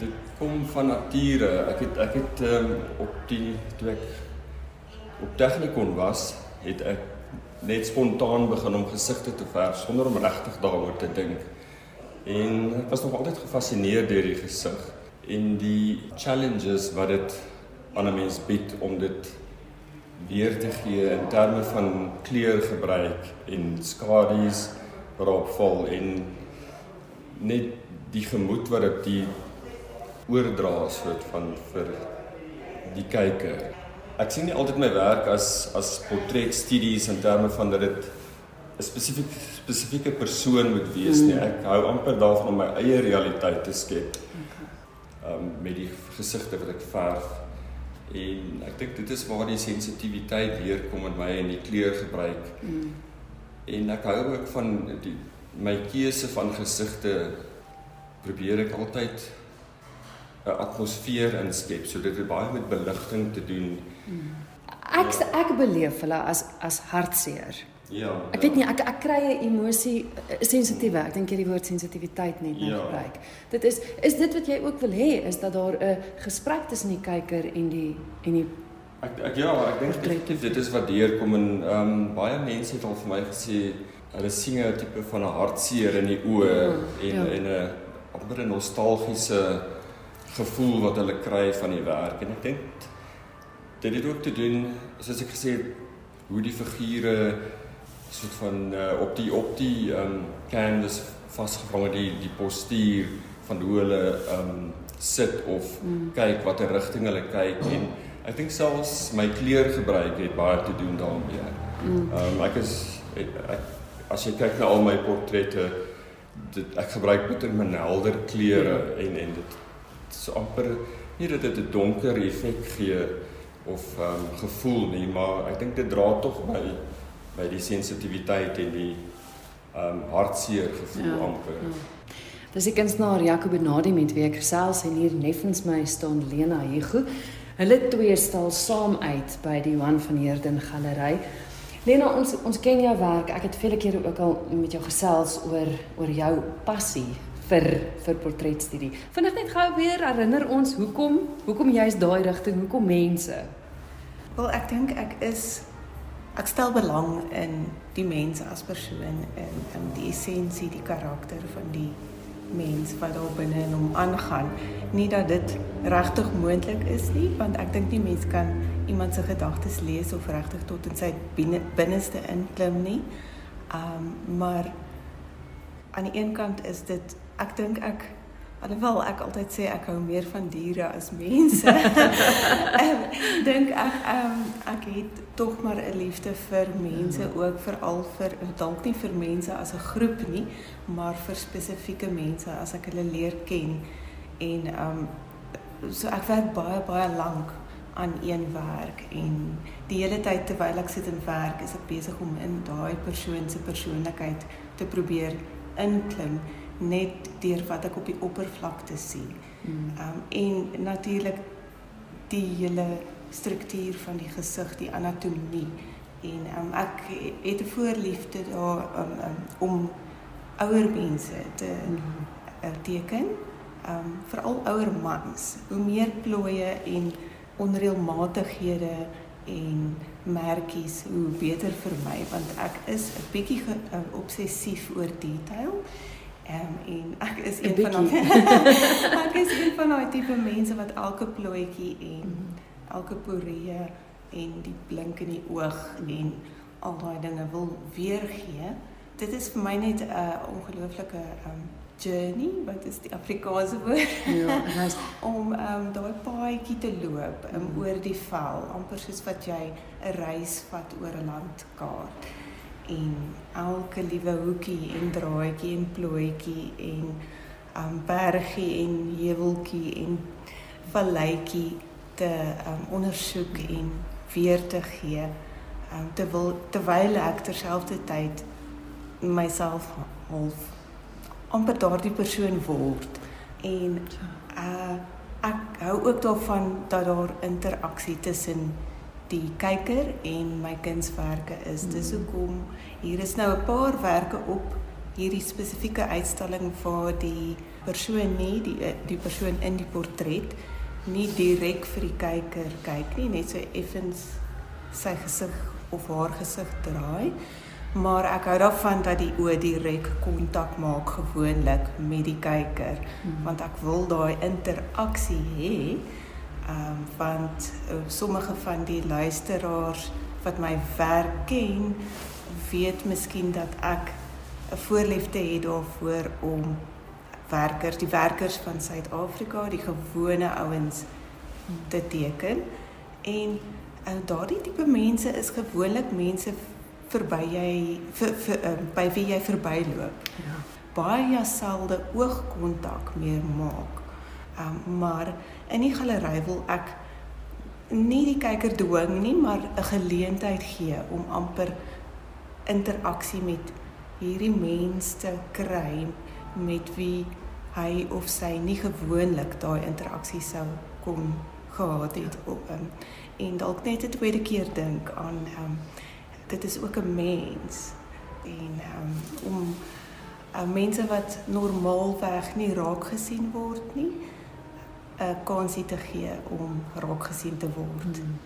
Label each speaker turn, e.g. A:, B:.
A: dit kom van nature. Ek het ek het um, op die toe ek op Technikon was, het ek net spontaan begin om gesigte te verf sonder om regtig daaroor te dink. En ek was nog altyd gefassineer deur die gesig en die challenges wat dit aan 'n mens bied om dit weer te gee in terme van kleurgebruik en skadu's waarop val en net die gemoed wat dit die oordra soort van vir die kyker. Ek sien nie altyd my werk as as portretstudies in terme van dat dit 'n spesifiek spesifieke persoon moet wees nie. Ek hou amper daarvan om my eie realiteit te skep. Ehm um, met die gesigte wat ek verf. En ek dink dit is waar die sensitiwiteit weer kom in my en die kleurgebruik. Mm. En ek hou ook van die my keuse van gesigte probeer ek altyd 'n atmosfeer inskep. So dit het baie met beligting te doen.
B: Ek ek beleef hulle as as hartseer.
A: Ja.
B: Ek weet nie ek ek kry 'n emosie sensitiewe. Ek dink jy die woord sensitiwiteit net nou
A: Ja.
B: gebruik. Dit is is dit wat jy ook wil hê is dat daar 'n gesprek tussen die kyker en die en die
A: Ek ek ja, ek dink definitief dit is wat deurkom en ehm um, baie mense het al vir my gesê hulle sien 'n tipe van 'n hartseer in die oë en
B: ja.
A: en 'n amper 'n nostalgiese gevoel wat hulle kry van die werk en ek dink dit het ook te doen soos ek gesê het hoe die figure soort van uh, op die op die um, canvas vasgevang het die die postuur van hoe hulle um, sit of mm. kyk watter rigting hulle kyk en ek dink selfs my kleurgebruik het baie te doen daarmee. Ehm um, ek is ek, ek as jy kyk na al my portrette dit ek gebruik bitter min helder kleure en en dit so amper nie dat dit 'n donker effek gee of ehm um, gevoel nie, maar ek dink dit dra tog by by die sensitiwiteit en die ehm um, hartseer gevoel Ja, amper. Ja.
B: Dis die kunstenaar Jaco Benadi met wie ek gesels en hier neffens my staan Lena Hugo. Hulle twee stal saam uit by die Johan van Heerden Galery. Lena, ons ons ken jou werk. Ek het vele kere ook al met jou gesels oor oor jou passie vir vir portretstudie. Vinnig net gou weer herinner ons hoekom hoekom jy's daai rigting, hoekom mense?
C: Wel, ek dink ek is ek stel belang in die mens as persoon en in die essensie, die karakter van die mens wat daar binne in hom aangaan. Nie dat dit regtig moontlik is nie, want ek dink nie mens kan iemand se gedagtes lees of regtig tot in sy binne, binneste inklim nie. Um maar aan die een kant is dit ek dink ek alhoewel ek altyd sê ek hou meer van diere as mense. Ek dink ek um, ek het tog maar 'n liefde vir mense ook veral vir dalk nie vir mense as 'n groep nie, maar vir spesifieke mense as ek hulle leer ken en um so ek werk baie baie lank aan een werk en die hele tyd terwyl ek sit en werk is ek besig om in daai persoon se persoonlikheid te probeer inklim net deur wat ek op die oppervlakte sien.
B: Mm.
C: Um en natuurlik die hele struktuur van die gesig, die anatomie. En um ek het 'n voorliefde daar um, um om ouer mense te
B: Mm.
C: uh, teken. Um veral ouer mans. Hoe meer plooie en onreëlmatighede en merkies, hoe beter vir my want ek is 'n bietjie uh, obsessief oor detail. Um, en ek is een van daai ek is een van daai tipe mense wat elke plooitjie en elke poree en die blink in die oog en al daai dinge wil weergee. Dit is vir my net 'n uh, ongelooflike um journey, wat is die Afrikaanse woord?
B: Ja, nice.
C: om um daai paadjie te loop um,
B: Mhm.
C: oor die vel, amper soos wat jy 'n reis vat oor 'n landkaart en elke liewe hoekie en draaitjie en plooitjie en um bergie en heuweltjie en valleitjie te um ondersoek en weer te gee. Um terwyl terwyl ek terselfdertyd myself half amper daardie persoon word. En uh ek hou ook daarvan dat daar interaksie tussen die kyker en my kunswerke is. Dis hoekom hier is nou 'n paar werke op hierdie spesifieke uitstalling waar die persoon nie die eh, die persoon in die portret nie direk vir die kyker kyk nie, net so effens sy gesig of haar gesig draai. Maar ek hou daarvan dat die oë direk kontak maak gewoonlik met die kyker, mm. want ek wil daai interaksie hê. Ehm um, want uh, sommige van die luisteraars wat my werk ken, weet miskien dat ek 'n voorliefde het daarvoor om werkers, die werkers van Suid-Afrika, die gewone ouens te teken. En uh, daardie tipe mense is gewoonlik mense verby jy vir, vir uh, by wie jy verbyloop. Ja. Baie selde oogkontak meer maak. Um, maar in die galery wil ek nie die kyker dwing nie, maar 'n geleentheid gee om amper interaksie met hierdie mense te kry met wie hy of sy nie gewoonlik daai interaksie sou kon gehad het op um, en dalk net 'n tweede keer dink aan um, dit is ook 'n mens en um, om uh, mense wat normaalweg nie raak gesien word nie 'n kansie te gee om raak gesien te word. Hmm.